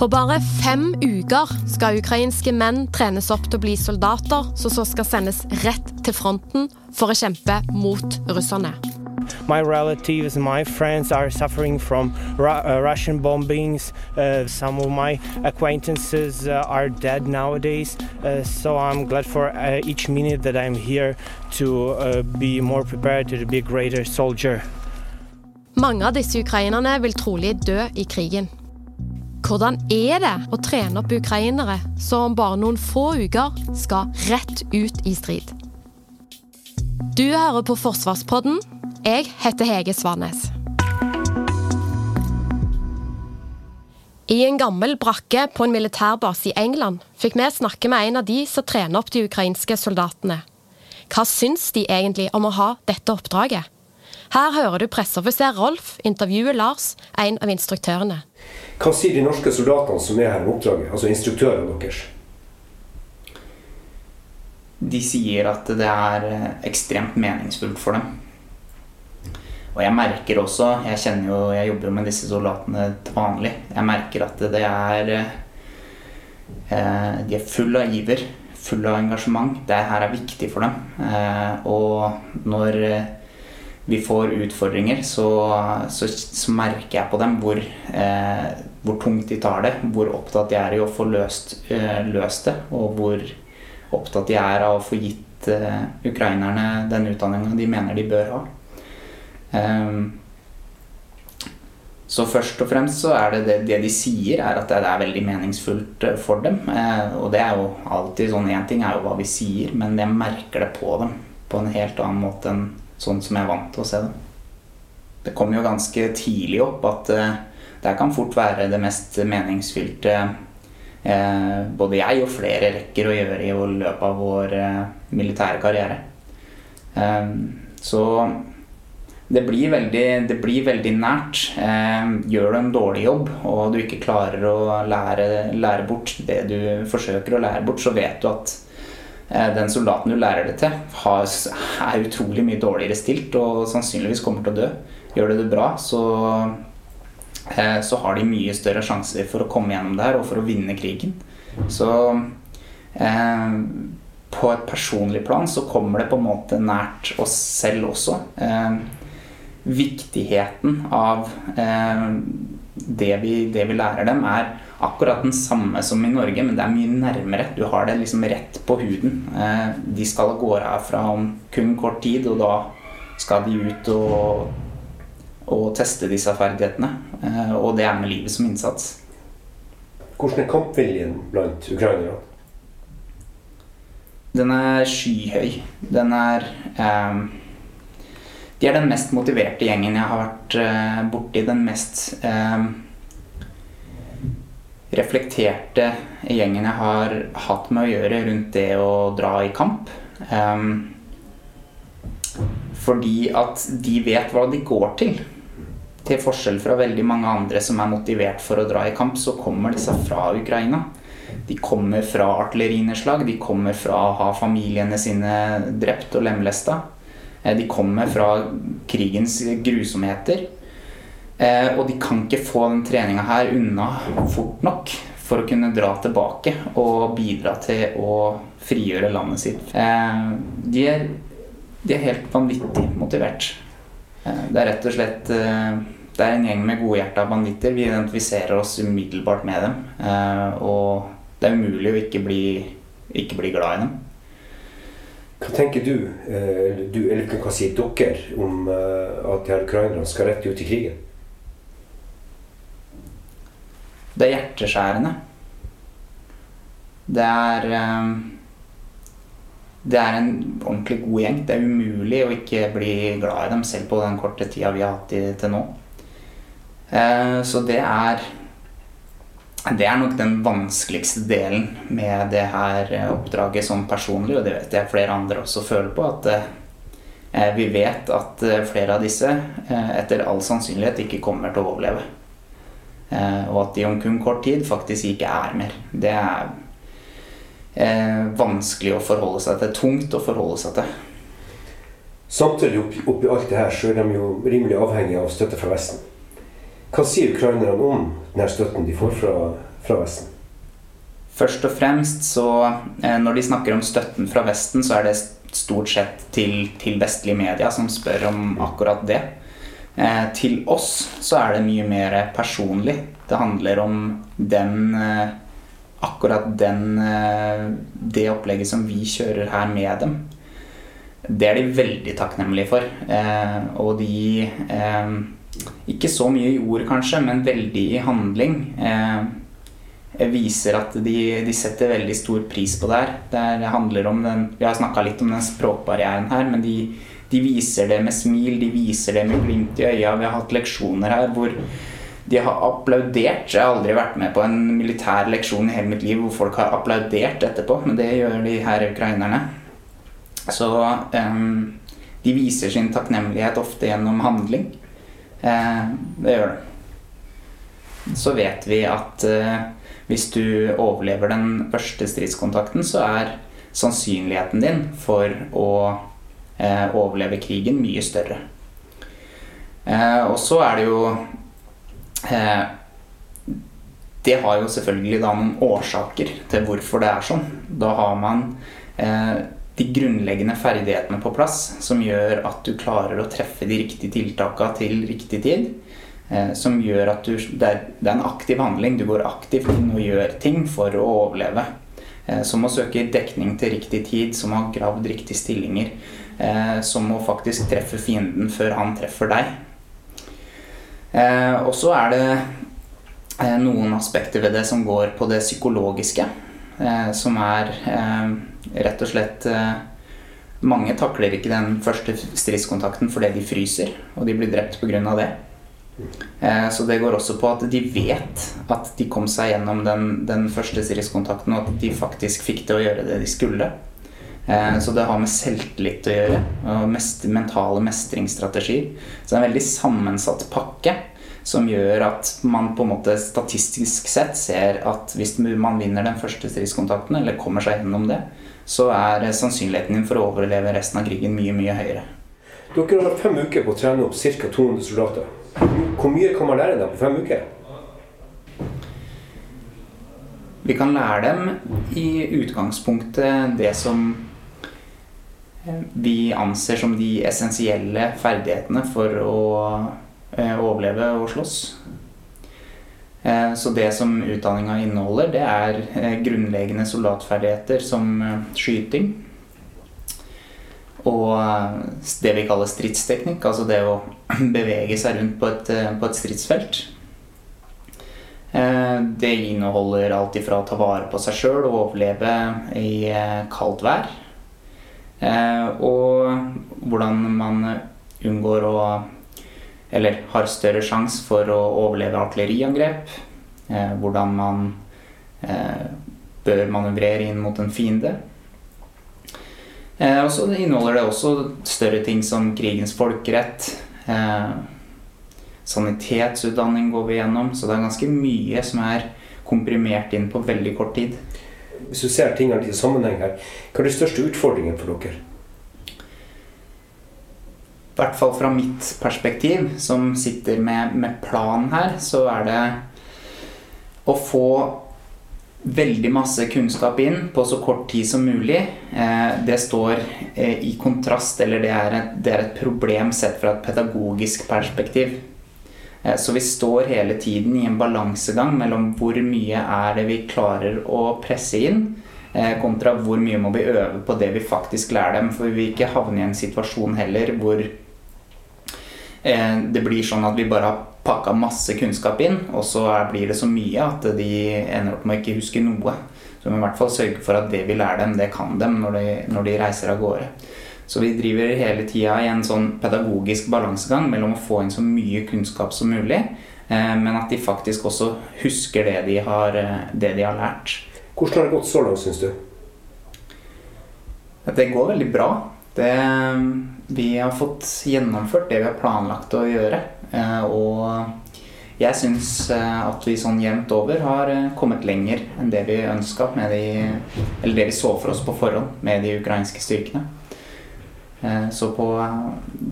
På bare fem uker skal ukrainske menn trenes opp til å bli soldater, som så skal sendes rett til fronten for å kjempe mot russerne. My relatives, my friends are suffering from uh, Russian bombings. Uh, some of my acquaintances uh, are dead nowadays. Uh, so I'm glad for uh, each minute that I'm here to uh, be more prepared to be a greater soldier. Mange av disse ukrainerne vil trolig dø i krigen. Hvordan er det å trene opp ukrainere som om bare noen få uker skal rett ut i strid? Du hører på Forsvarspodden. Jeg heter Hege Svanes. I en gammel brakke på en militærbase i England fikk vi snakke med en av de som trener opp de ukrainske soldatene. Hva syns de egentlig om å ha dette oppdraget? Her hører du presseoffiser Rolf intervjue Lars, en av instruktørene. Hva sier de norske soldatene som er her med oppdraget, altså instruktørene deres? De sier at det er eh, ekstremt meningsfullt for dem. Og jeg merker også Jeg kjenner jo, jeg jobber jo med disse soldatene til vanlig. Jeg merker at det er eh, De er full av iver, full av engasjement. Det her er viktig for dem. Eh, og når eh, vi får utfordringer, så, så, så, merker jeg på dem hvor, eh, hvor, tungt de tar det. Hvor opptatt de er i å få løst, eh, løst det, og hvor opptatt de er av å få gitt eh, ukrainerne den utdanninga de mener de bør ha. Um, så først og fremst så er det, det, det de sier, er at det er veldig meningsfullt eh, for dem. Uh, og det er jo alltid sånn Én ting er jo hva vi sier, men jeg merker det på dem på en helt annen måte enn sånn som jeg er vant til å se dem. Det kom jo ganske tidlig opp at uh, det kan fort være det mest meningsfylte eh, både jeg og flere rekker å gjøre i løpet av vår eh, militære karriere. Eh, så det blir, veldig, det blir veldig nært. Eh, gjør du en dårlig jobb og du ikke klarer å lære, lære bort det du forsøker å lære bort, så vet du at eh, den soldaten du lærer det til, er utrolig mye dårligere stilt og sannsynligvis kommer til å dø. Gjør du det bra, så Eh, så har de mye større sjanser for å komme gjennom det her og for å vinne krigen. Så eh, på et personlig plan så kommer det på en måte nært oss selv også. Eh, viktigheten av eh, det, vi, det, vi, lærer dem, er akkurat den samme som i Norge, men det er mye nærmere. Du har det liksom rett på huden. Eh, de skal av gårde herfra om kun kort tid, og da skal de ut og og teste disse ferdighetene. Eh, og det er med livet som innsats. Hvordan er kampviljen blant ukrainere? Den er skyhøy. Den er eh, De er den mest motiverte gjengen jeg har vært eh, borti. Den mest eh, reflekterte gjengen jeg har hatt med å gjøre rundt det å dra i kamp. Um, fordi at de vet hva de går til til forskjell fra veldig mange andre som er motivert for å dra i kamp, så kommer disse fra Ukraina. De kommer fra artillerinedslag, de kommer fra å ha familiene sine drept og lemlesta. Eh, de kommer fra krigens grusomheter. Eh, og de kan ikke få den treninga her unna fort nok for å kunne dra tilbake og bidra til å frigjøre landet sitt. Eh, de er, de er helt vanvittig motivert. Det er rett og slett det er en gjeng med godhjerta banditter. Vi identifiserer oss umiddelbart med dem. Eh, og det er umulig å ikke bli, ikke bli glad i dem. Hva tenker du, eh, du eller hva sier dere, om eh, at de her ukrainerne skal rett ut i krigen? Det er hjerteskjærende. Det er Det er en ordentlig god gjeng. Det er umulig å ikke bli glad i dem, selv på den korte tida vi har hatt de til nå. Eh, så det er det er nok den vanskeligste delen med det her oppdraget sånn personlig, og det vet jeg flere andre også føler på. At eh, vi vet at eh, flere av disse eh, etter all sannsynlighet ikke kommer til å overleve. Eh, og at de om kun kort tid faktisk ikke er mer. Det er eh, vanskelig å forholde seg til. Tungt å forholde seg til. Samtidig oppi, oppi alt det her, så er de jo rimelig avhengige av støtte fra Vesten. Hva sier ukrainerne om denne støtten de får fra, fra Vesten? Først og fremst så eh, Når de snakker om støtten fra Vesten, så er det stort sett til, til vestlige media som spør om akkurat det. Eh, til oss så er det mye mer personlig. Det handler om den eh, Akkurat den eh, Det opplegget som vi kjører her med dem. Det er de veldig takknemlige for. Eh, og de eh, Ikke så mye i ord, kanskje, men veldig i handling. Eh, viser at de, de, setter veldig stor pris på det her. Det handler om den, Vi har snakka litt om den språkbarrieren her, men de, de, viser det med smil, de viser det med glimt i øya. Vi har hatt leksjoner her hvor de har applaudert. Jeg har aldri vært med på en militær leksjon i hele mitt liv hvor folk har applaudert etterpå, men det gjør de her ukrainerne. Så um, de viser sin takknemlighet ofte gjennom handling. Uh, det gjør det. Så vet vi at uh, hvis du overlever den første stridskontakten, så er sannsynligheten din for å overleve krigen mye større. og så er det jo Eh, det har jo selvfølgelig da noen årsaker til hvorfor det er sånn. Da har man eh, de grunnleggende ferdighetene på plass som gjør at du klarer å treffe de riktige tiltakene til riktig tid. Eh, som gjør at du det er, en aktiv handling. Du går aktivt inn og gjør ting for å overleve. Eh, som å søke dekning til riktig tid, som har gravd riktige stillinger. Eh, som å faktisk treffe fienden før han treffer deg. Eh, og så er det eh, noen aspekter ved det som går på det psykologiske. Som er rett og slett Mange takler ikke den første stridskontakten fordi de fryser, og de blir drept pga. det. Så det går også på at de vet at de kom seg gjennom den, den første stridskontakten, og at de faktisk fikk til å gjøre det de skulle. Så det har med selvtillit å gjøre, og mest, mentale mestringsstrategier. Så det er en veldig sammensatt pakke som gjør at man på en måte statistisk sett ser at hvis man vinner den første stridskontakten, eller kommer seg gjennom det, så er sannsynligheten din for å overleve resten av krigen mye, mye høyere. Dere har fem uker på å trene opp ca. 200 soldater. Hvor mye kan man lære dem på fem uker? Vi kan lære dem i utgangspunktet det som vi anser som de essensielle ferdighetene for å Eh, overleve og slåss. Eh, så det som utdanninga inneholder, det er eh, grunnleggende soldatferdigheter som skyting. Og det vi kaller stridsteknikk, altså det å bevege seg rundt på et, på et stridsfelt. Det inneholder alt ifra å ta vare på seg sjøl og overleve i kaldt vær. Og hvordan man unngår å eller har større sjanse for å overleve artilleriangrep. Eh, hvordan man eh, bør manøvrere inn mot en fiende. Eh, og så inneholder det også større ting som krigens folkerett. Eh, sanitetsutdanning går vi gjennom, så det er ganske mye som er komprimert inn på veldig kort tid. Hvis du ser tingene i sammenheng her, hva er de største utfordringene for dere? i hvert fall fra mitt perspektiv, som sitter med, med planen her, så er det å få veldig masse kunnskap inn på så kort tid som mulig. Eh, det står eh, i kontrast, eller det er, et, det er, et, problem sett fra et pedagogisk perspektiv. Eh, så vi står hele tiden i en balansegang mellom hvor mye er det vi klarer å presse inn, kontra hvor mye må vi øve på det vi faktisk lærer dem. For vi vil ikke havne i en situasjon heller hvor Eh, det blir sånn at vi bare har pakka masse kunnskap inn, og så blir det så mye at de ender opp med å ikke huske noe. Så vi må i hvert fall sørge for at det vi lærer dem, det kan dem når de, når de reiser av gårde. Så vi driver hele tida i en sånn pedagogisk balansegang mellom å få inn så mye kunnskap som mulig, men at de faktisk også husker det de har, det de har lært. Hvordan har det gått så langt, syns du? Det går veldig bra. Det, vi har fått gjennomført det vi har planlagt å gjøre. Og jeg syns at vi sånn jevnt over har kommet lenger enn det vi ønska, eller det vi så for oss på forhånd med de ukrainske styrkene. Eh, så på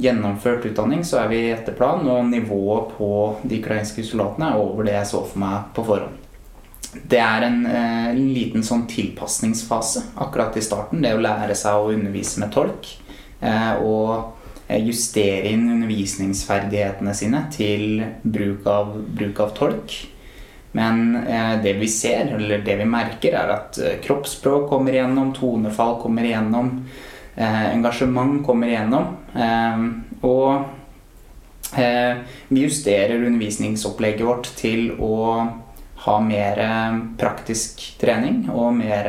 gjennomført utdanning så er vi etter planen, og nivået på de ukrainske soldatene er over det jeg så for meg på forhånd. Det er en, eh, en liten sånn tilpasningsfase akkurat i starten. Det å lære seg å undervise med tolk. Eh, og justere inn undervisningsferdighetene sine til bruk av, bruk av tolk. Men det vi ser, eller det vi merker, er at kroppsspråk kommer igjennom, tonefall kommer igjennom. Eh, engasjement kommer igjennom. Eh, og eh, vi justerer undervisningsopplegget vårt til å ha mer praktisk trening og mer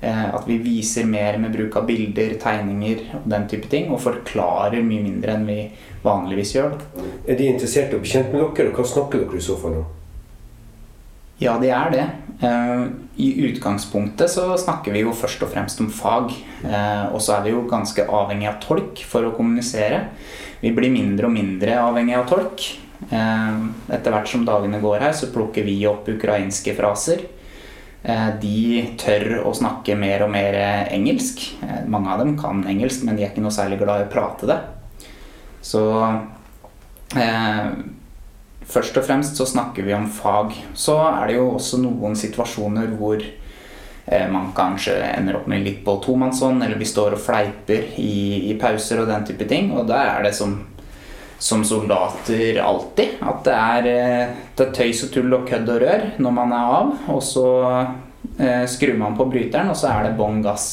at vi viser mer med bruk av bilder, tegninger og den type ting. Og forklarer mye mindre enn vi vanligvis gjør. Er de interessert og bekjent med dere, og hva snakker dere i så fall om? Ja, de er det. Eh, I utgangspunktet så snakker vi jo først og fremst om fag. Eh, og så er vi jo ganske avhengig av tolk for å kommunisere. Vi blir mindre og mindre avhengig av tolk. Eh, etter hvert som dagene går her, så plukker vi opp ukrainske fraser. De tør å snakke mer og mer engelsk. Mange av dem kan engelsk, men de er ikke noe særlig glad i å prate det. Så Først og fremst så snakker vi om fag. Så er det jo også noen situasjoner hvor eh, man kanskje ender opp med litt på tomannshånd, eller vi står og fleiper i, i, pauser og den type ting. Og da er det som, som soldater alltid. At det er, eh, det er tøys og tull og kødd og rør når man er av. Og så eh, skrur man på bryteren, og så er det bånn gass.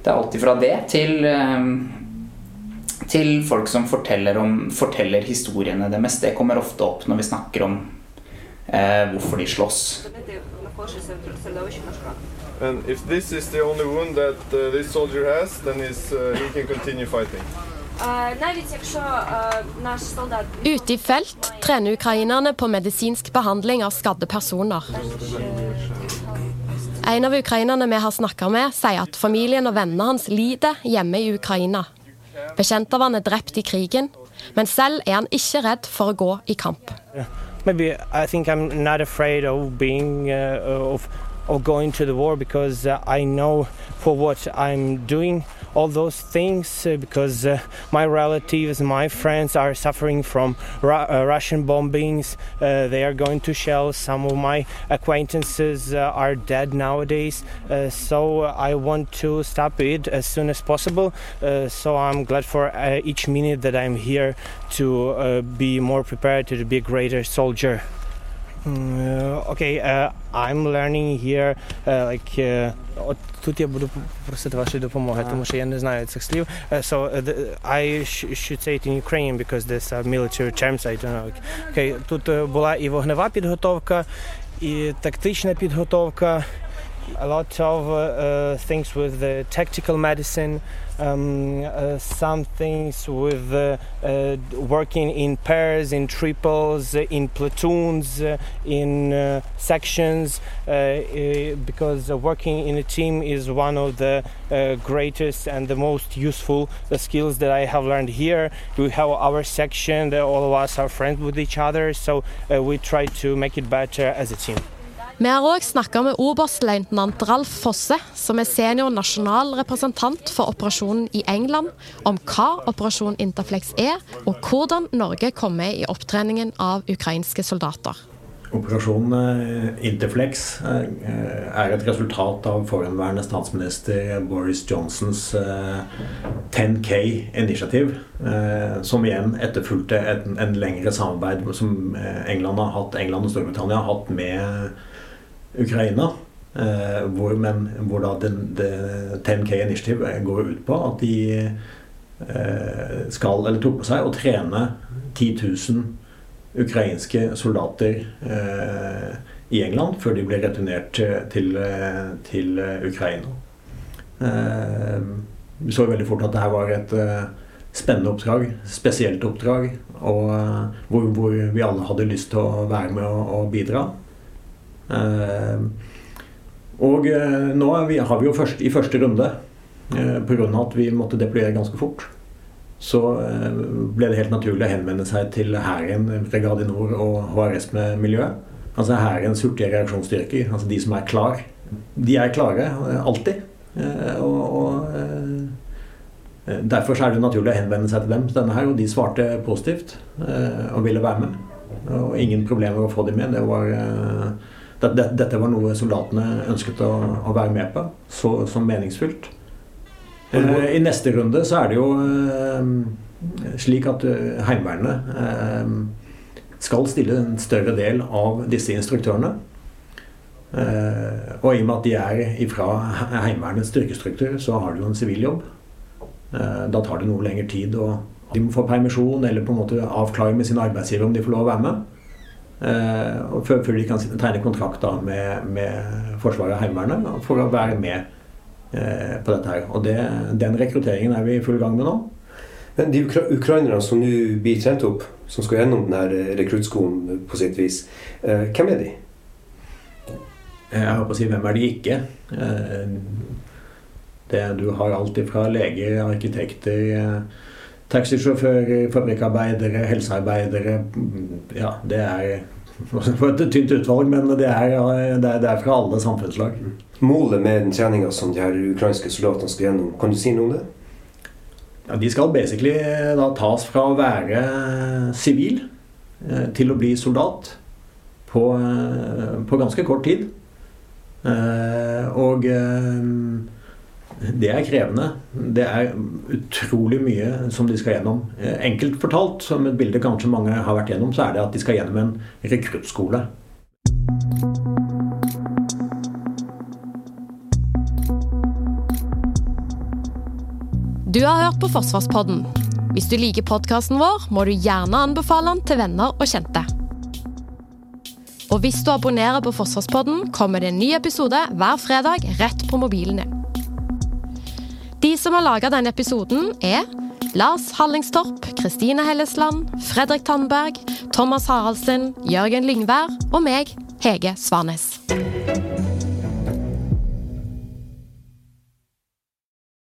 Det er alltid fra det til eh, til folk som forteller, om, forteller historiene deres. Det kommer ofte opp når vi snakker om eh, hvorfor de slåss. And if this is the only wound that uh, this soldier has, then he's, uh, he can continue fighting. Ute i felt trener ukrainerne på medisinsk behandling av skadde personer. En av ukrainerne vi har snakka med, sier at familien og vennene hans lider hjemme i Ukraina. Bekjent av han er drept i krigen, men selv er han ikke redd for å gå i kamp. Maybe I think I'm not afraid of being uh, of, of going to the war because uh, I. all those things uh, because uh, my relatives, my friends are suffering from Ru uh, Russian bombings. Uh, they are going to shell. Some of my acquaintances uh, are dead nowadays. Uh, so I want to stop it as soon as possible. so I'm glad for each minute that I'm here to be more prepared to be a greater soldier. Mm, okay, uh, I'm learning here uh, like uh, Тут я буду просити вашої допомоги, тому що я не знаю цих слів. So the, I should say it in Ukrainian because there's a military terms, I don't know. Okay, тут була і вогнева підготовка, і тактична підготовка, a lot of uh, things with the tactical medicine, um, uh, some things with uh, uh working in pairs, in triples, uh, in platoons, uh, in sections, because working in a team is one of the greatest and the most useful skills that I have learned here. We have our section, all of us are friends with each other, so we try to make it better as a team. Vi har òg snakka med oberstløytnant Ralf Fosse, som er senior nasjonal representant for operasjonen i England, om hva Operasjon Interflex er, og hvordan Norge kom med i opptreningen av ukrainske soldater. Operasjonen eh, Interflex eh, er et resultat av forhenværende statsminister Boris Johnsons 10K-initiativ, eh, som igjen etterfulgte en lengre samarbeid som England, har hatt, England og Storbritannia har hatt med Ukraina. Eh, hvor, men hvor da den, det 10K Initiative går ut på at de eh, skal, eller tok på seg, å trene 10 000 ukrainske soldater eh, i England før de ble returnert til, til Ukraina. Vi så veldig fort at det her var et spennende oppdrag, spesielt oppdrag. og hvor, hvor, vi alle hadde lyst til å være med og, og bidra. Eh, og eh, nå vi, har vi jo først, i første runde, eh, pga. at vi måtte deployere ganske fort, så eh, ble det helt naturlig å henvende seg til Hæren, Brigade Nord og HRS med miljøet. Altså Hærens hurtige reaksjonsstyrker, altså de som er klar. De er klare alltid. Og, og Derfor er det naturlig å henvende seg til dem, denne her, og de svarte positivt og ville være med. Og ingen problemer å få dem med. Det var dette var noe soldatene ønsket å, å være med på, så, som meningsfylt. Eh, I neste runde så er det jo eh, slik at eh, Heimevernet skal stille en større del av disse instruktørene. Og i og med at de er fra Heimevernets styrkestruktur, så har de jo en sivil jobb. Da tar det noe lengre tid, og de må få permisjon eller på en måte avklare med sin arbeidsgiver om de får lov å være med. Uh, før, før, de kan tegne kontrakt da, med, med Forsvaret og Heimevernet for å være med uh, på dette. her. Og det, Den rekrutteringen er vi i full gang med nå. Men De ukra ukrainerne som nå blir trent opp, som skal gjennom denne rekruttskolen på sitt vis, hvem er de? Jeg håper å si hvem er de ikke? Det, du har alt fra leger, arkitekter Taxisjåfører, fabrikkarbeidere, helsearbeidere Ja, det er et tynt utvalg, men det er, det er, fra alle samfunnslag. Målet med den treninga som de her ukrainske soldatene skal gjennom, kan du si noe om det? Ja, de skal basically da tas fra å være sivil eh, til å bli soldat på, eh, på ganske kort tid. Eh, og det er krevende. Det er utrolig mye som de skal gjennom. Eh, enkelt fortalt, som et bilde kanskje mange har vært gjennom, så er det at de skal gjennom en rekruttskole. Du har hørt på Forsvarspodden. Hvis du liker podkasten vår, må du gjerne anbefale den til venner og kjente. Og hvis du abonnerer på Forsvarspodden, kommer det en ny episode hver fredag rett på mobilen din. De som har laga denne episoden, er Lars Hallingstorp, Kristine Hellesland, Fredrik Tandberg, Thomas Haraldsen, Jørgen Lyngvær og meg, Hege Svanes.